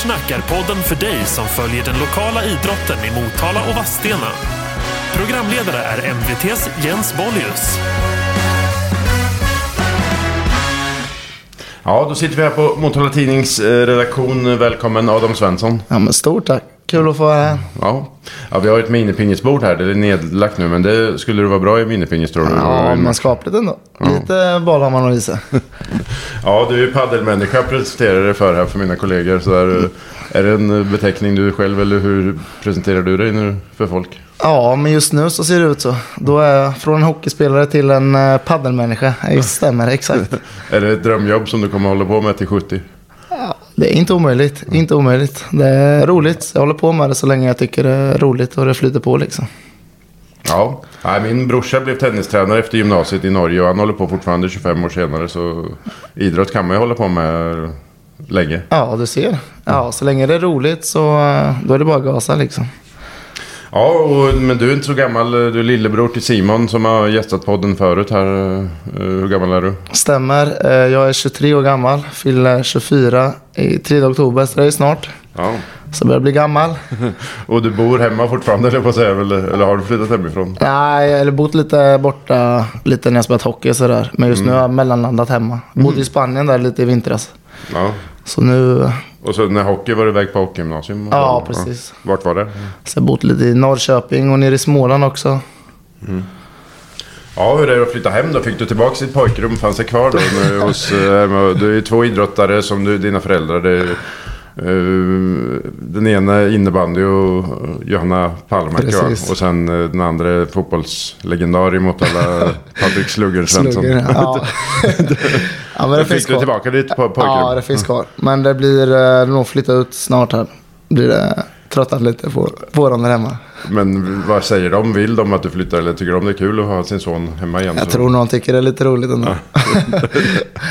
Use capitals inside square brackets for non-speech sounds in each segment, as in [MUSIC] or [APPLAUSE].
Smacksnack är podden för dig som följer den lokala idrotten i Motala och Vadstena. Programledare är MVTs Jens Bollius. Ja, då sitter vi här på Motala Tidnings eh, redaktion. Välkommen Adam Svensson. Ja, men stort tack. Kul att få vara här. Ja. ja, vi har ett minipingisbord här. Det är nedlagt nu, men det skulle du vara bra i minipingis tror du? Ja, men skapligt ändå. Lite boll har man att visa. [LAUGHS] Ja, du är ju paddelmänniska presenterar dig för här för mina kollegor. Så där, är det en beteckning du själv eller hur presenterar du dig nu för folk? Ja, men just nu så ser det ut så. Då är jag från en hockeyspelare till en eh, paddelmänniska. Det stämmer, exakt. [LAUGHS] Är det ett drömjobb som du kommer hålla på med till 70? Det är inte omöjligt. Inte omöjligt. Det är roligt. Jag håller på med det så länge jag tycker det är roligt och det flyter på liksom. Ja, Nej, min brorsa blev tennistränare efter gymnasiet i Norge och han håller på fortfarande 25 år senare. Så idrott kan man ju hålla på med länge. Ja, du ser. Ja, så länge det är roligt så eh, då är det bara att gasa liksom. Ja, och, men du är inte så gammal. Du är lillebror till Simon som har gästat podden förut här. Eh, Hur gammal är du? Stämmer. Eh, Jag är 23 år gammal. Fyller 24 i 3 oktober, så det är snart. Ja. Så börjar jag bli gammal. [LAUGHS] Och du bor hemma fortfarande eller på säga, eller, eller har du flyttat hemifrån? Nej, eller bott lite borta lite när jag spelat hockey och sådär. Men just nu har jag mellanlandat hemma. Bodde i Spanien där lite i vintras. Ja. Så nu Och så när hockey var du iväg på hockeygymnasium? Ja, precis. Vart var det? så jag bott lite i Norrköping och nere i Småland också. Ja, hur är det att flytta hem då? Fick du tillbaka ditt pojkrum? Fanns det kvar då? [LAUGHS] Med, hos, eh, du är två idrottare som du, dina föräldrar. Det den ena innebandy och Johanna Palmark. Och sen eh, den andra fotbollslegendar i Motala, [LAUGHS] Patrik Sluggen Svensson. Slugger, ja. [LAUGHS] ja, men det Då finns fick du tillbaka ditt po- pojkrum? Ja, det finns kvar. Men det blir eh, nog flytta ut snart här. Blir det tröttat lite på, dem där hemma. Men vad säger de? Vill de att du flyttar eller tycker de det är kul att ha sin son hemma igen? Jag Så- tror någon tycker det är lite roligt ändå. [LAUGHS]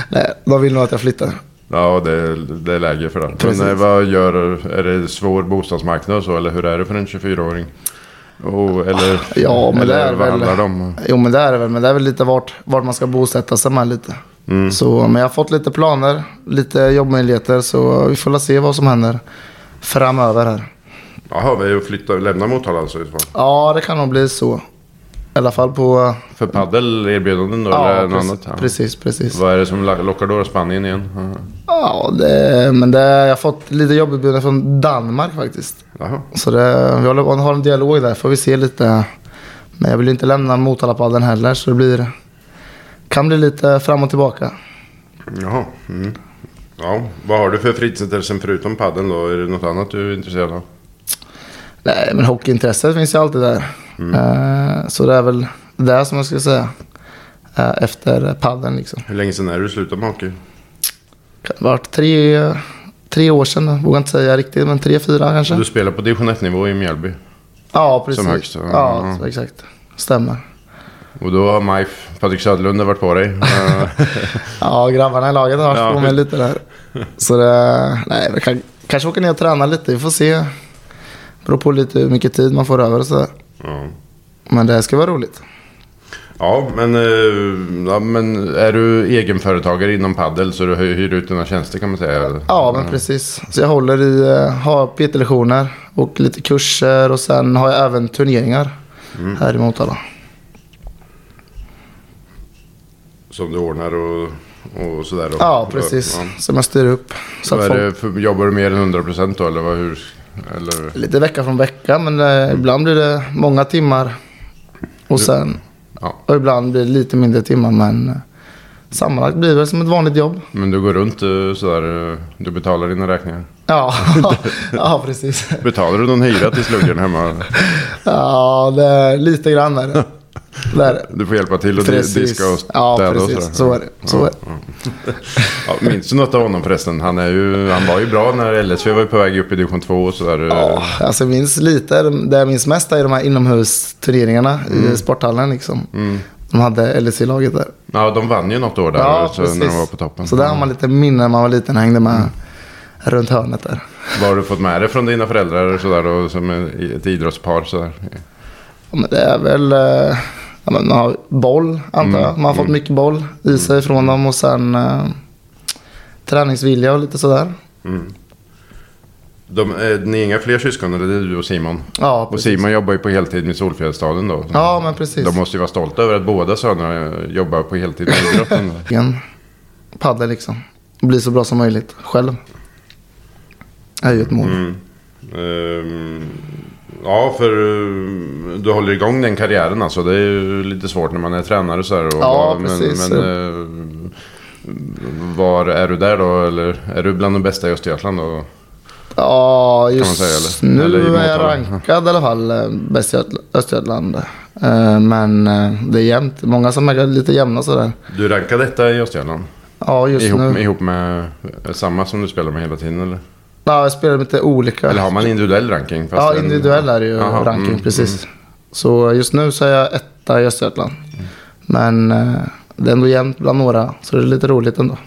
Nej, de vill nog att jag flyttar. Ja, det, det är läge för det. Precis. Men eh, vad gör, är det svår bostadsmarknad och så? Eller hur är det för en 24-åring? Oh, eller Ja, men eller det är vad väl... handlar det om? Jo, men det är det väl. Men det är väl lite vart, vart man ska bosätta sig med lite. Mm. Så, men jag har fått lite planer, lite jobbmöjligheter. Så vi får se vad som händer framöver här. Jaha, vi är att flytta, lämna Motala alltså. Ja, det kan nog bli så. I alla fall på... För paddel-erbjudanden då? eller Ja, något precis, annat? Ja. precis, precis. Vad är det som lockar då? Spanien igen? Ja. Ja, det, men det, jag har fått lite jobberbjudanden från Danmark faktiskt. Jaha. Så det, vi håller på att ha en dialog där, får vi se lite. Men jag vill inte lämna Motalapadden heller, så det blir, kan bli lite fram och tillbaka. Jaha. Mm. Ja, vad har du för fritidsintressen förutom padel då? Är det något annat du är intresserad av? Nej, men hockeyintresset finns ju alltid där. Eh, så det är väl det som jag skulle säga. Eh, efter padden liksom. Hur länge sedan är det du slutade med hockey? Det varit tre, tre år sedan, vågar inte säga riktigt, men tre, fyra kanske. Du spelar på division 1-nivå i Mjällby. ja, precis. som högst, ja. Ja, exakt. Stämmer. Och då har Mike, Patrik Söderlund varit på dig. [LAUGHS] Eh, Ja, grabbarna i laget har varit Ja, på mig lite där. Så det, nej, vi kan, kanske åka ner och träna lite. Vi får se. Beror på lite hur mycket tid man får över och sådär. Ja. Men det ska vara roligt. Ja men, eh, ja, men är du egenföretagare inom paddel så du hyr ut dina tjänster kan man säga? Ja, men precis. Så jag håller i, eh, har PT-lektioner och lite kurser och sen har jag även turneringar Mm. här i Motala. Som du ordnar och, och sådär? då? Ja, precis. Ja. Som jag styr upp. Så är det jobbar du mer än 100% då eller vad, hur? Eller? lite vecka från vecka, men eh, ibland blir det många timmar. Och sen, Ja. och ibland blir det lite mindre timmar, men eh, sammanlagt blir det som ett vanligt jobb. Men du går runt eh, sådär, du betalar dina räkningar? Ja, [LAUGHS] ja precis. Betalar du någon hyra till sluggen hemma? Ja, det är lite grann är det. [LAUGHS] det, är det. Du får hjälpa till och Precis. diska och Ja, städa och precis. sådär. Så är det. Så är det. [LAUGHS] Ja, minns du något av honom förresten? Han, är ju, han var ju bra när LSV var på väg upp i division 2 och sådär. Ja, alltså jag minns lite. Det jag minns mest är de här inomhusturneringarna i sporthallen. Liksom. De hade LSC-laget där. Ja, de vann ju något år där Ja, så, när de var på toppen. Så där har man lite minnen när man var liten och hängde med runt hörnet där. Vad har du fått med dig från dina föräldrar sådär, och som ett idrottspar? Sådär? Ja, men det är väl eh, ja, man har boll, antar jag. Man har fått mycket boll i sig från dem och sen eh, träningsvilja och lite sådär. De, eh, ni är inga fler syskon eller det är du och Simon? Ja, Och precis. Simon jobbar ju på heltid med Solfjällsstaden då. Ja, men precis. De måste ju vara stolta över att båda sönerna jobbar på heltid med idrotten. [LAUGHS] En paddel liksom. Bli så bra som möjligt själv. är ju ett mål. Mm. Ehm, ja, för eh, du håller igång den karriären alltså. Det är ju lite svårt när man är tränare så här. Och Ja, men, precis. Men, eh, var är du där då? Eller är du bland de bästa i Östergötland då? Ja, just säga, eller? nu Eller är jag rankad i alla fall eh, bäst i Öst- Östergötland. Men det är jämnt. Många som är lite jämna sådär. Du rankar detta i Östergötland? Ja, just Ihop, nu. ihop med samma som du spelar med hela tiden eller? Ja, jag spelar lite olika. Eller har man individuell ranking? Ja, individuell är det ju Jaha, ranking, mm, precis. Så just nu så är jag etta i Östergötland. Men eh, det är ändå jämnt bland några, så det är lite roligt ändå.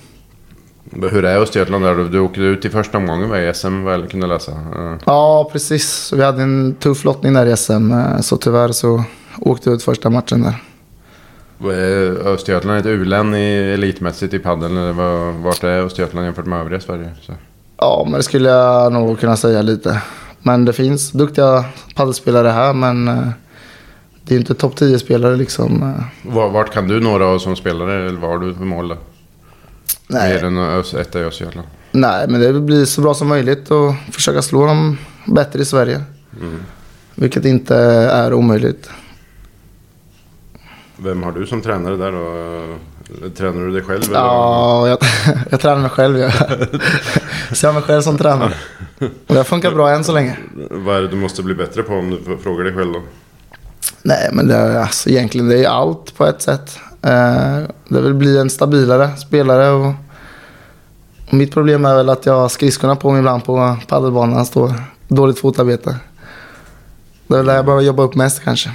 mm. Hur är Östergötland där? Du, du åkte ut i första omgången var i SM jag kunde läsa. Eh, Ja, precis. Så vi hade en tuff lottning där i SM, eh, så tyvärr så åkte jag ut första matchen där. vad är Östergötland ett u-län i elitmässigt i padel? Vart är Östergötland jämfört med övriga Sverige? Så. Ja, men det skulle jag nog kunna säga lite. Men det finns duktiga paddelspelare här, men eh, det är inte topp 10-spelare liksom. eh. Var- Vart kan du nå då som spelare? Eller vad har du för mål? Då? Nej, Mer än etta i Östergötland? nej, men det blir så bra som möjligt och försöka slå dem bättre i Sverige. Vilket inte är omöjligt. Vem har du som tränare där då? Tränar du dig själv? eller? Ja, jag, [LAUGHS] jag tränar mig själv. Jag [LAUGHS] ser mig själv som tränare. Och det funkar bra än så länge. Vad är det du måste bli bättre på om du frågar dig själv då? Nej, men det är alltså, egentligen det är allt på ett sätt. Eh, det vill bli en stabilare spelare. Och, och mitt problem är väl att jag har skridskorna på mig ibland på padelbanan. Står dåligt fotarbete. Det är väl där jag behöver jobba upp mest kanske.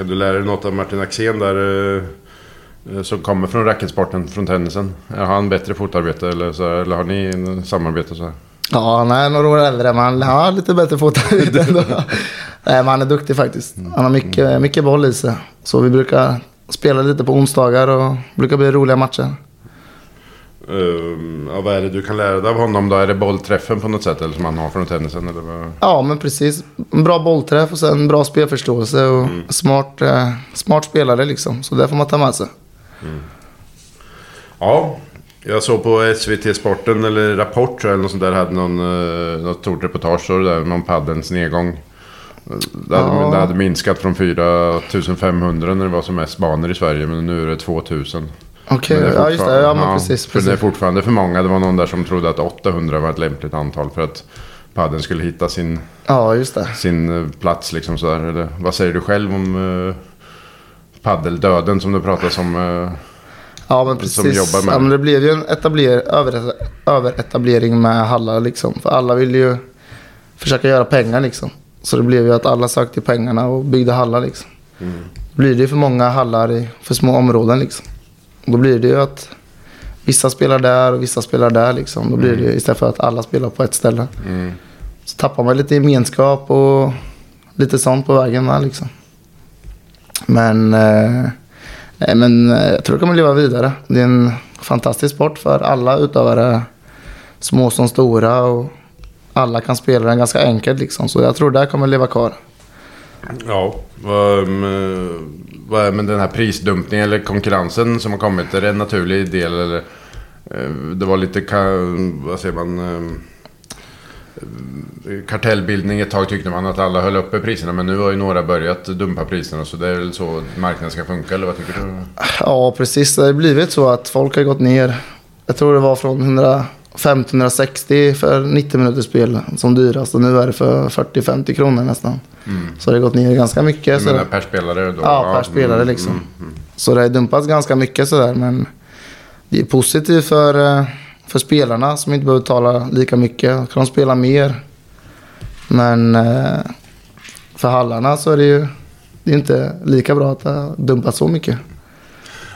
Kan du lära dig något av Martin Axén där? eh, Som kommer från racketsporten, från tennisen. Har han bättre fotarbete eller, så, eller har ni samarbete så här? Ja, han är några år äldre, men han har lite bättre fotarbete ändå. [LAUGHS] Nej, men han är duktig faktiskt. Han har mycket, mycket boll i sig. Så vi brukar spela lite på onsdagar och brukar bli roliga matcher. Um, ja, vad är det du kan lära dig av honom då? Är det bollträffen på något sätt eller som han har från tennisen? Eller vad? Ja, men precis. En bra bollträff och sen bra spelförståelse och smart, eh, smart spelare liksom. Så det får man ta med sig. Ja, jag såg på SVT Sporten eller Rapport eller något sånt där. Hade någon, uh, något stort reportage där, om paddelns nedgång. Det hade, Ja. det hade minskat från 4500 när det var som mest banor i Sverige. Men nu är det 2000. Okej, är ja just det. Ja, men precis. För det är precis. fortfarande för många. Det var någon där som trodde att 800 var ett lämpligt antal för att padden skulle hitta sin, Ja, just det. sin eh, plats. Liksom sådär. Eller, vad säger du själv om uh, paddeldöden som det pratas om? eh, Ja, men Som precis. med ja, det. men det blev ju en etabler, över, överetablering med hallar liksom. För alla ville ju försöka göra pengar liksom. Så det blev ju att alla sökte pengarna och byggde hallar liksom. Mm. Då blir det ju för många hallar i för små områden liksom. Då blir det ju att vissa spelar där och vissa spelar där liksom. Då blir det ju istället för att alla spelar på ett ställe. mm. Så tappar man lite gemenskap och lite sånt på vägen med liksom. Men, eh, nej, men eh, jag tror det kommer leva vidare. Det är en fantastisk sport för alla utövare. Små som stora och alla kan spela den ganska enkelt liksom. Så jag tror det kommer leva kvar. Ja, vad, ehm, är med den här prisdumpningen eller konkurrensen som har kommit? Är det en naturlig del eller? Eh, det var lite, vad säger man? Ehm, kartellbildning ett tag tyckte man att alla höll uppe priserna men nu har ju några börjat dumpa priserna så det är väl så marknaden ska funka eller vad tycker du? Ja, precis. Det har blivit så att folk har gått ner. Jag tror det var från 100. 150-160 för 90 minuters spel som dyrast. Och nu är det för 40-50 kronor nästan. Så det har gått ner ganska mycket. Så menar per spelare då? Ja, per spelare mm, liksom. mm, mm. Så det har dumpats ganska mycket sådär. Men det är positivt för, eh, för spelarna som inte behöver betala lika mycket. Då kan de spela mer. Men eh, för hallarna så är det ju det är inte lika bra att det har dumpats så mycket.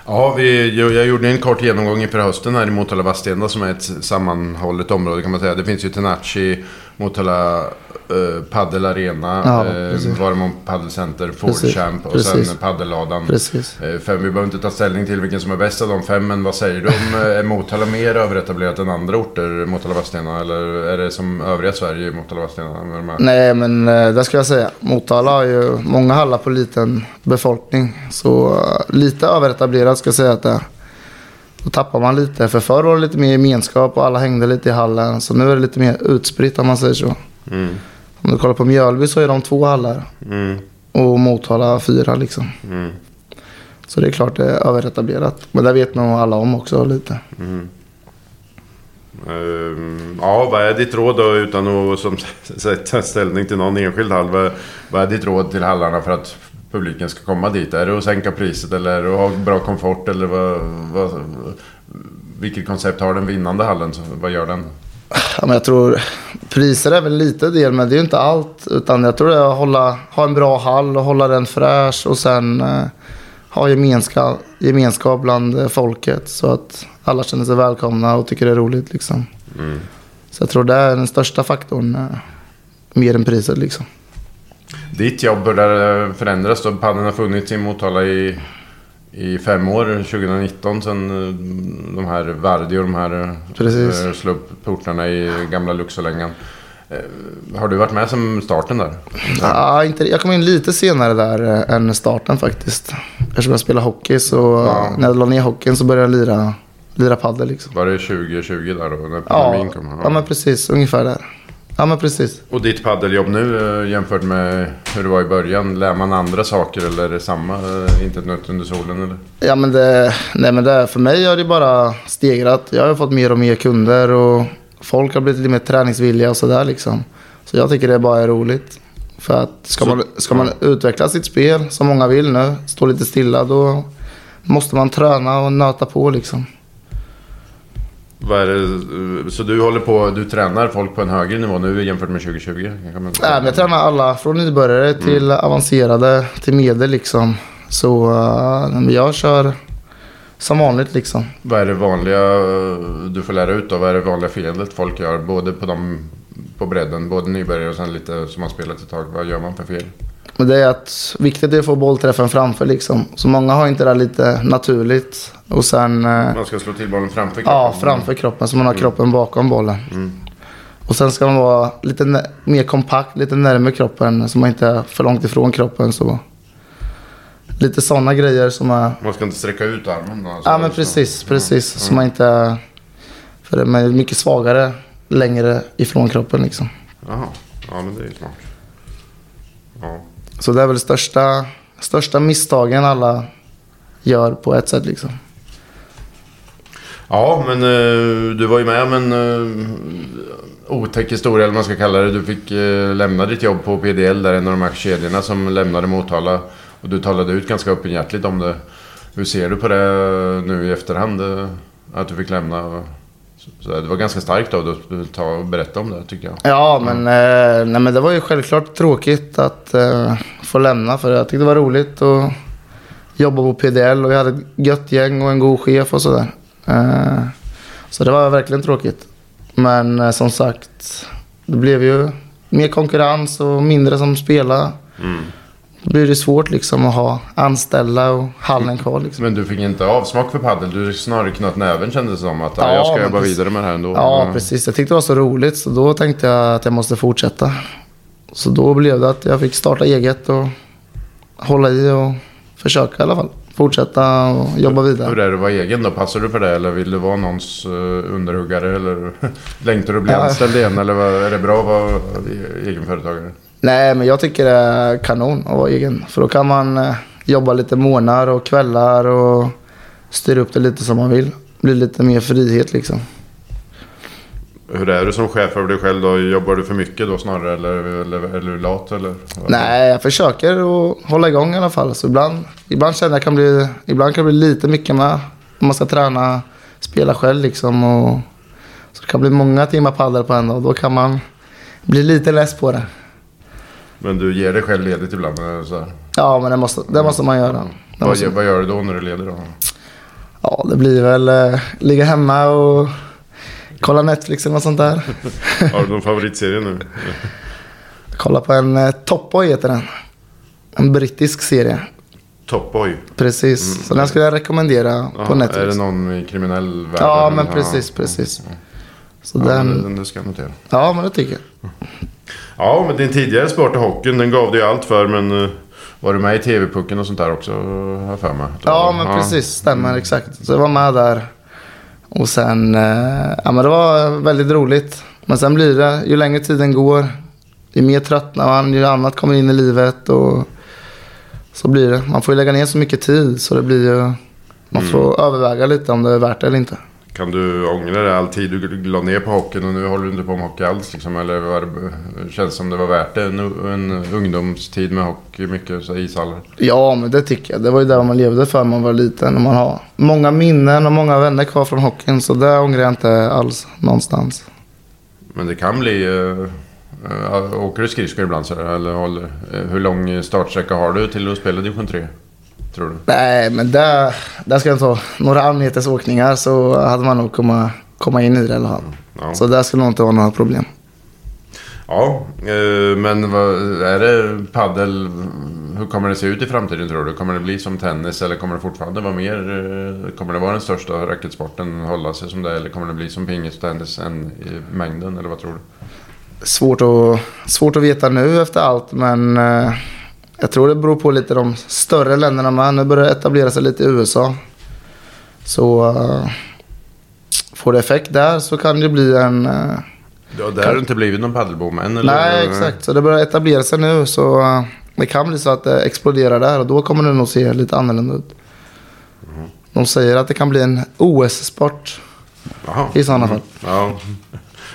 Ja, vi, jag, jag gjorde en kort genomgång inför hösten här i Motala Vadstena som är ett sammanhållet område kan man säga. Det finns ju Tenachi Motala uh, Paddel Arena, Ja, uh, precis. Varmon Paddelcenter, Ford Precis, Champ och precis. sen Paddelladan. Precis. Eh, Fem, vi behöver inte ta ställning till vilken som är bäst av de fem, men vad säger du om, [LAUGHS] eh, är Motala mer överetablerat än andra orter, Motala Vadstena? Eller är det som övriga Sverige, Motala Vadstena? Nej, men eh, det ska jag säga. Motala har ju många hallar på liten befolkning. Så eh, lite överetablerat ska jag säga att det är. Då tappar man lite. För förr var det lite mer gemenskap och alla hängde lite i hallen. Så nu är det lite mer utspritt om man säger så. Mm. Om du kollar på Mjölby så är de två hallar. Mm. Och Motala fyra liksom. Mm. Så det är klart det är överetablerat. Men det vet nog alla om också lite. Ehm, ja, vad är ditt råd då utan att som, [LAUGHS] ta ställning till någon enskild hall? Vad, vad är ditt råd till hallarna för att publiken ska komma dit? Är det att sänka priset eller är det att ha bra komfort? Eller vad, vad, vilket koncept har den vinnande hallen? Vad gör den? Ja, men jag tror priser är väl lite del, men det är ju inte allt. Utan jag tror det är att hålla, ha en bra hall och hålla den fräsch och sen eh, ha gemenskap, gemenskap bland eh, folket. Så att alla känner sig välkomna och tycker det är roligt. Liksom. Mm. Så jag tror det är den största faktorn. Eh, mer än priset liksom. Ditt jobb börjar förändras då. Padden har funnits i Motala i, i fem år, 2019, sen eh, de här Vardi och de här Precis. eh, slog upp portarna i gamla Luxolängan. Eh, Har du varit med som starten där? Ja, inte, jag kom in lite senare där än starten faktiskt. Eftersom jag spelar hockey så Ja. när jag la ner hockeyn så började jag lira, lira padel liksom. Var det 2020 där då, när Ja, pandemin kom? ja, men precis. Ungefär där. Ja, men precis. Och ditt paddeljobb nu eh, jämfört med hur det var i början, lär man andra saker eller är det samma? eh, Inte ett nöt under solen eller? Ja, men det, nej, men det, för mig har det bara stegrat. Jag har fått mer och mer kunder och folk har blivit lite mer träningsvilliga och sådär liksom. Så jag tycker det bara är roligt. För att ska, Så- man, ska man utveckla sitt spel, som många vill nu, stå lite stilla, då måste man träna och nöta på liksom. Så du håller på, du tränar folk på en högre nivå nu jämfört med 2020? Kan men jag tränar alla från nybörjare till avancerade till medel liksom. Så men jag kör som vanligt liksom. Vad är det vanliga eh, du får lära ut då? Vad är det vanliga felet folk gör? Både på, dem, på bredden, både nybörjare och sen lite som har spelat ett tag. Vad gör man för fel? Men det är att viktigt är att få bollträffen framför liksom. Så många har inte det där lite naturligt. Och sen, eh, Man ska slå till bollen framför kroppen. ja, framför kroppen så man har kroppen bakom bollen. Och sen ska man vara lite mer kompakt, lite närmare kroppen så man inte är för långt ifrån kroppen. Så. Lite sådana grejer som är... Man ska inte sträcka ut armen då? alltså. Ja men precis, precis. Så man inte är... För de är mycket svagare längre ifrån kroppen liksom. Jaha, ja men det är ju smart. Ja. Så det är väl största, största misstagen alla gör på ett sätt liksom. Ja, men eh, du var ju med om en uh, otäck historia, eller vad man ska kalla det. Du fick eh, lämna ditt jobb på PDL, där en av de här kedjorna som lämnade Motala. Och du talade ut ganska öppenhjärtigt om det. Hur ser du på det nu i efterhand? Att du fick lämna? Så, det var ganska starkt av dig att ta och berätta om det, tycker jag. Ja, men, eh, nej, men det var ju självklart tråkigt att eh, få lämna. För jag tyckte det var roligt att jobba på PDL och jag hade ett gött gäng och en god chef och sådär. Eh, så det var verkligen tråkigt. Men eh, som sagt, det blev ju mer konkurrens och mindre som spelade. Då blir det svårt liksom att ha anställda och hallen kvar liksom. Men du fick inte avsmak för paddel. Du snarare knöt näven kändes det som. Att ja, Ja, jag ska jobba precis. vidare med det här ändå. Ja, precis. Jag tyckte det var så roligt så då tänkte jag att jag måste fortsätta. Så då blev det att jag fick starta eget och hålla i och försöka i alla fall. Fortsätta och jobba Hur vidare. är det att vara egen då? Passar du för det eller vill du vara någons uh, underhuggare? Eller [LAUGHS] längtar du att bli Ja. anställd igen? Eller är det bra att vara egenföretagare? Nej, men jag tycker det är kanon att vara egen. För då kan man eh, jobba lite morgnar och kvällar och styra upp det lite som man vill. Blir lite mer frihet liksom. Hur är du som chef över dig själv då? Jobbar du för mycket då snarare? Eller är du lat? Eller? Nej, jag försöker att hålla igång i alla fall. Så ibland, ibland känner jag kan bli, ibland kan det bli lite mycket med. Om man ska träna, spela själv liksom. Och, så det kan bli många timmar padel på en dag. Då kan man bli lite less på det. Men du ger dig själv ledigt ibland? eller Så här. Ja, men det måste, det måste man göra. Vad, måste, gör- vad gör du då när du är ledig då? ja, det blir väl eh, ligga hemma och Kolla Netflix eller något sånt där. [LAUGHS] Har du någon favoritserie nu? [LAUGHS] Kolla på en eh, Top Boy heter den. En brittisk serie. Top Boy. Precis. Så den skulle jag rekommendera Ja, på Netflix. Är det någon i kriminell värld? Ja, men precis, precis. Så Ja, den... den, den, ska jag notera. Ja, men det tycker jag. Ja, men din tidigare sport hockeyn, den gav dig allt för, men eh, var du med i TV-pucken och sånt där också, har för mig? Ja, men precis. Stämmer exakt. Så jag var med där. Och sen, eh, ja men det var väldigt roligt. Men sen blir det, ju längre tiden går, ju mer tröttnar man, ju annat kommer in i livet och så blir det. Man får ju lägga ner så mycket tid så det blir ju, man får överväga lite om det är värt det eller inte. Kan du ångra det all tid du la ner på hockeyn och nu håller du inte på med hockey alls? Liksom, eller var det, känns det som det var värt det? En, en ungdomstid med hockey, mycket så ishallar? Ja, men det tycker jag. Det var ju där man levde för när man var liten. Och man har många minnen och många vänner kvar från hockeyn. Så det ångrar jag inte alls någonstans. Men det kan bli... Uh, åker du skridskor ibland så eller håller, uh, Hur lång startsträcka har du till att spela division 3? Tror du? Nej, men där, där ska jag ha några allmänhetens åkningar så hade man nog komma, komma in i det i alla fall. Ja. Så där skulle nog inte vara några problem. Ja, eh, men vad, är det paddel? Hur kommer det se ut i framtiden tror du? Kommer det bli som tennis eller kommer det fortfarande vara mer? eh, Kommer det vara den största racketsporten, hålla sig som det eller kommer det bli som pingis och tennis än i mängden eller vad tror du? Svårt att, svårt att veta nu efter allt, men eh, jag tror det beror på lite de större länderna med. Nu börjar det etablera sig lite i USA. Så eh, får det effekt där så kan det bli en... eh, Ja, där har det inte blivit någon paddelboom än eller? Nej, exakt. Så det börjar etablera sig nu. Så eh, det kan bli så att det exploderar där och då kommer det nog se lite annorlunda ut. De säger att det kan bli en OS-sport i sådana fall. Ja.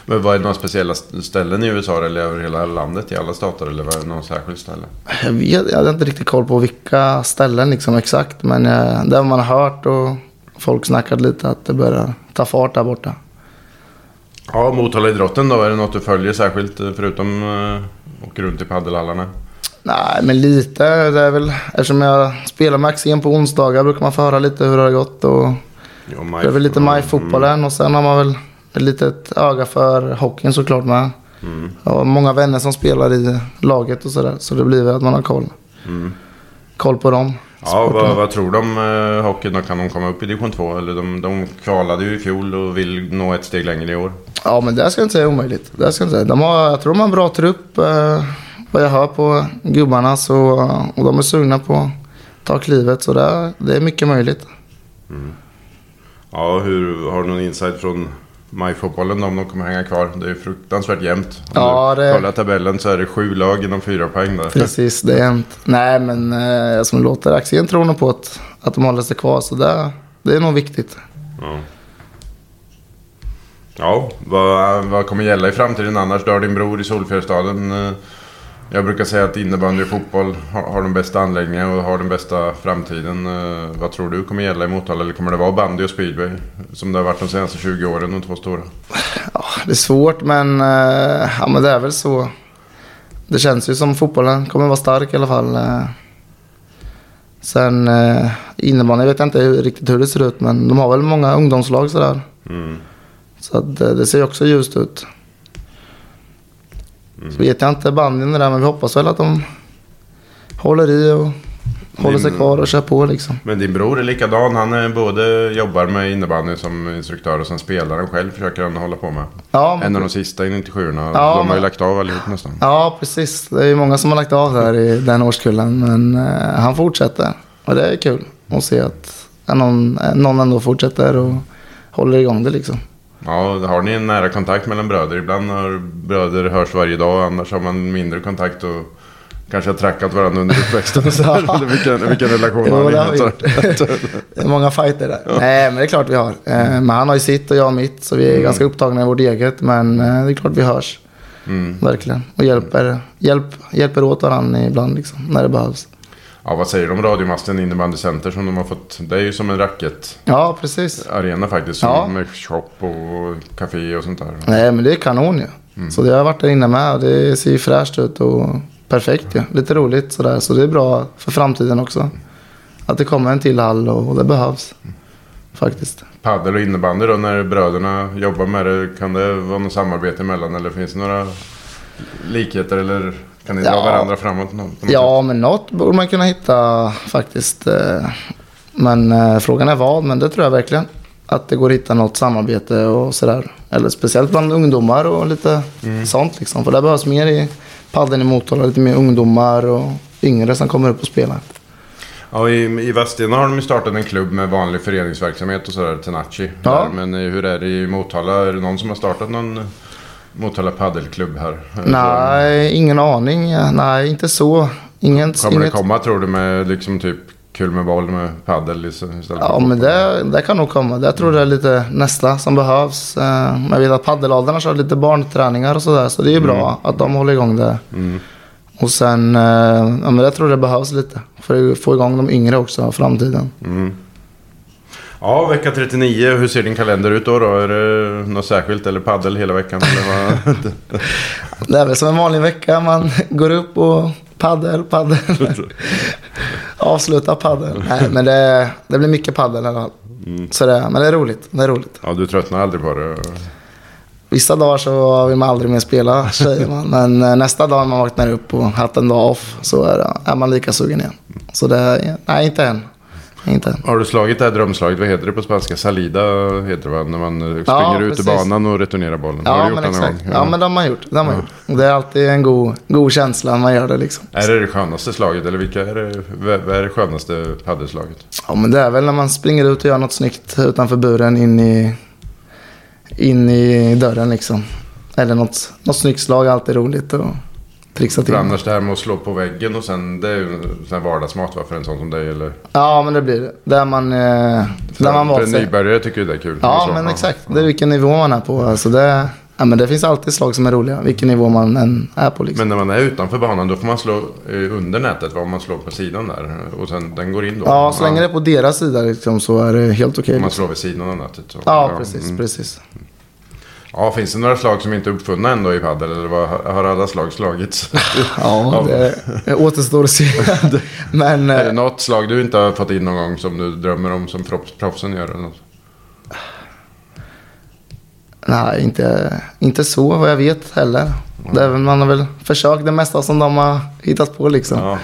Men vad är det några speciella ställen i USA eller över hela landet i alla stater eller var det någon särskild ställe? Jag, vet, jag hade inte riktigt koll på vilka ställen liksom exakt. Men eh, det har man hört och folk snackat lite att det börjar ta fart där borta. Ja, Motala-idrotten då? Är det något du följer särskilt eh, förutom uh, åker runt i paddelhallarna? Nej, men lite. Det är väl, eftersom jag spelar med Axén på onsdagar brukar man få höra lite hur det har gått. Och Jo, det är väl lite Mm. majfotbollen och sen har man väl ett litet öga för hockeyn såklart med. Mm. Har många vänner som spelar i laget och sådär. Så det blir väl att man har koll. Mm. Koll på dem. Ja, vad, vad tror om uh, hockeyn då? Kan de komma upp i division 2? Eller de, de kvalade ju i fjol och vill nå ett steg längre i år. Ja, men det ska jag inte säga är omöjligt. Det ska jag, inte säga. De har, jag tror de har en bra trupp. Eh, vad jag hör på gubbarna. Så, och de är sugna på att ta klivet. Så det, det är mycket möjligt. Ja, hur, har du någon insight från majfotbollen om de kommer hänga kvar? Det är fruktansvärt jämnt. Om Ja, du det- kollar tabellen så är det sju lag inom fyra poäng där. Precis, det är jämnt. Nej, men eh, som låter. Axén tror nog på att, att de håller sig kvar. Så det, det är nog viktigt. Ja. Ja, vad, vad kommer gälla i framtiden annars? Du har din bror i Solfjärdsstaden. Eh, Jag brukar säga att innebandy och fotboll har, har de bästa anläggningarna och har den bästa framtiden. Eh, Vad tror du kommer gälla i Motala? Eller kommer det vara bandy och speedway? Som det har varit de senaste 20 åren, de två stora. Ja, det är svårt, men, eh, ja, men det är väl så. Det känns ju som fotbollen kommer vara stark i alla fall. eh. Sen eh, innebandy vet jag inte riktigt hur det ser ut, men de har väl många ungdomslag sådär. Mm. Så att, det ser ju också ljust ut. Så vet jag inte bandyn där, men vi hoppas väl att de håller i och håller sig kvar och kör på liksom. Men din bror är likadan. Han är både jobbar med innebandy som instruktör och sen spelar han själv försöker han hålla på med. Ja, En av de sista i 97 Ja, De har ju lagt av allihop nästan. Ja, precis. Det är ju många som har lagt av där i den årskullen. Men eh, han fortsätter. Och det är kul att se att någon, eh, någon ändå fortsätter och håller igång det liksom. Ja, har ni en nära kontakt mellan bröder? Ibland har bröder hörs varje dag, annars har man mindre kontakt och kanske har trackat varandra under uppväxten. och så här. Eller [LAUGHS] vilken, vilken relation Jo, har har ni? gjort. Det är många fighter där. Nej, men det är klart vi har. Eh, Men han har ju sitt och jag har mitt. Så vi är ganska upptagna i vårt eget. Men eh, det är klart vi hörs. Mm. Verkligen. Och hjälper, hjälp, hjälper åt varandra ibland liksom, när det behövs. Ja, vad säger om radiomasten Innebandy Center som de har fått? Det är ju som en racketarena Ja, precis. faktiskt. Ja. Med shop och café och sånt där. Nej, men det är kanon ju. Så det har jag varit där inne med det ser ju fräscht ut och perfekt ju. Lite roligt sådär. Så det är bra för framtiden också. Att det kommer en till hall och, och det behövs. faktiskt. Paddel och innebandy då, när bröderna jobbar med det, kan det vara något samarbete emellan eller finns det några likheter eller kan ni dra Ja. varandra framåt? något? Ja, men något borde man kunna hitta faktiskt. eh, Men eh, frågan är vad, men det tror jag verkligen. Att det går att hitta något samarbete och sådär. Eller speciellt bland ungdomar och lite sånt liksom. För det behövs mer i paddeln i Motala. Lite mer ungdomar och yngre som kommer upp och spelar. Ja, i, i Vadstena har de ju startat en klubb med vanlig föreningsverksamhet och sådär, Tenachi. Ja. Där. Men eh, hur är det i Motala? Är det någon som har startat någon Motala paddelklubb här? Nej, ingen aning. Nej, inte så. Ingen, Kommer det inget... komma tror du med liksom typ kul med boll med paddel istället för Ja, men det, det kan nog komma. Det tror jag är lite nästa som behövs. Eh, jag vet att paddeladlarna kör lite barnträningar och sådär. Så det är ju bra att de håller igång det. Och sen, eh, ja men jag tror det behövs lite. För att få igång de yngre också i framtiden. Ja, vecka 39. Hur ser din kalender ut då? då? Är det något särskilt eller paddel hela veckan? Eller vad? [LAUGHS] Det är väl som en vanlig vecka. Man går upp och paddel, paddel. [LAUGHS] Avsluta paddel. Nej, men det, det blir mycket paddel i alla fall. Så det, men det är roligt. Det är roligt. ja, du tröttnar aldrig på det? Vissa dagar så vill man aldrig mer spela, säger man. Men eh, nästa dag när man vaknar upp och haft en dag off så är, är man lika sugen igen. Så det, är- nej inte än. Inte än. Har du slagit det här drömslaget? Vad heter det på spanska? Salida heter det va? När man eh, Ja, springer ut i precis. banan och returnerar bollen. har Ja, du gjort men exakt. gång? Ja, men de har gjort. De har gjort. Det är alltid en god, god känsla när man gör det liksom. Är det det skönaste slaget? Eller vilka är det, vad är det skönaste paddelslaget? Ja, men det är väl när man springer ut och gör något snyggt utanför buren in i, in i dörren liksom. Eller något, något snyggt slag, alltid roligt att trixa till. För annars det här med att slå på väggen och sen, det är ju här vardagsmat va, för en sån som dig eller? Ja, men det blir det. Där man, eh, där man för en nybörjare tycker ju det är kul. Ja, Så, men exakt. Det är vilken nivå man är på. Alltså det, ja, men det finns alltid slag som är roliga, vilken nivå man än är på. Liksom. Men när man är utanför banan då får man slå eh, under nätet, vad man slår på sidan där. Och sen den går in då. ja, så länge det är på deras sida liksom, så är det helt okej. Om man liksom. slår vid sidan av nätet. Så. Ja, precis, mm. precis. Ja, finns det några slag som inte är uppfunna ändå i padel? Eller vad, har alla slag slagits? [LAUGHS] Ja, det, det återstår att se. [LAUGHS] men är det eh, något slag du inte har fått in någon gång som du drömmer om som proffs, proffsen gör? Eller något? nej, inte, inte så vad jag vet heller. Det är, väl- man har väl försökt det mesta som de har hittat på liksom. Ja.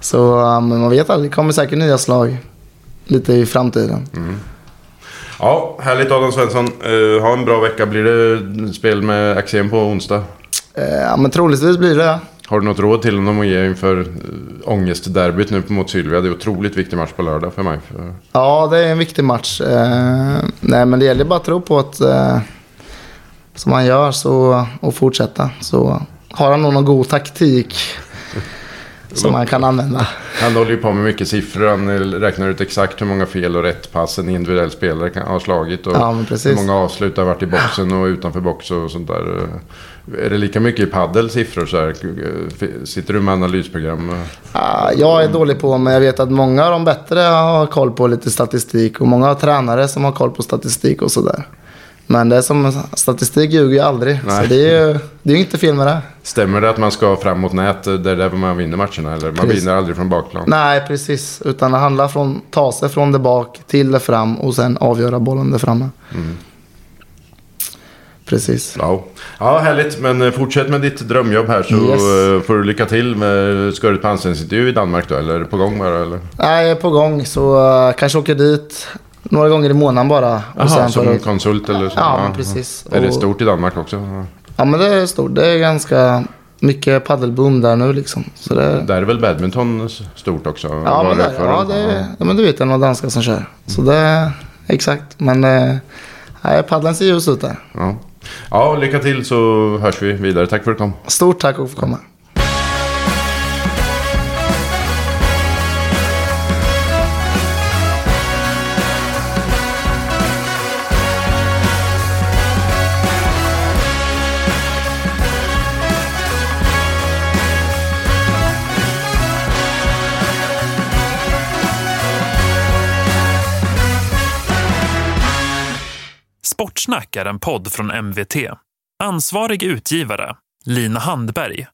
Så man vet aldrig, det kommer säkert nya slag lite i framtiden. Ja, härligt Adam Svensson. Eh, ha en bra vecka. Blir det spel med Axén på onsdag? Eh, Ja, men troligtvis blir det. Har du något råd till honom att ge inför äh, ångestderbyt nu mot Sylvia? Det är en otroligt viktig match på lördag för mig. För, Ja, det är en viktig match. Eh, nej, men det gäller bara att tro på att eh, som han gör så, och fortsätta. Så har han nog någon god taktik som han kan använda. han håller ju på med mycket siffror. Han räknar ut exakt hur många fel och rätt pass en individuell spelare kan ha slagit. Och Ja, hur många avslut har varit i boxen och utanför box och sånt där. Är det lika mycket i paddel siffror så här? Sitter du med analysprogram? Ah, jag är dålig på, men jag vet att många av de bättre har koll på lite statistik. Och många har tränare som har koll på statistik och sådär. Men det är som statistik ljuger ju aldrig. Nej. Så det är ju det är inte fel med det. Stämmer det att man ska fram mot nät? eh, Det är där man vinner matcherna? Eller man Precis. vinner aldrig från bakplan? Nej, precis. Utan det handlar från ta sig från det bak till det fram och sen avgöra bollen där framme. Precis. Ja. ja, härligt. Men eh, fortsätt med ditt drömjobb här så Yes. eh, får du lycka till med Ska du på anställningsintervju i Danmark då? Eller är det på gång bara? Eller? Nej, jag är på gång så uh, kanske åker dit några gånger i månaden bara. Jaha, sen som för konsult eller så? Ja, men precis. Är det stort i Danmark också? Ja. Ja, men det är stort. Det är ganska mycket paddelboom där nu liksom. Så det, Där är väl badminton stort också? ja, men det det, förr? ja, det, ja, men du vet jag några danskar som kör. Så det, exakt. Men eh, paddeln ser ljus ut där. Ja. ja, lycka till så hörs vi vidare. Tack för att du kom. Stort tack för att få komma. Sportsnack är en podd från MVT. Ansvarig utgivare, Lina Handberg.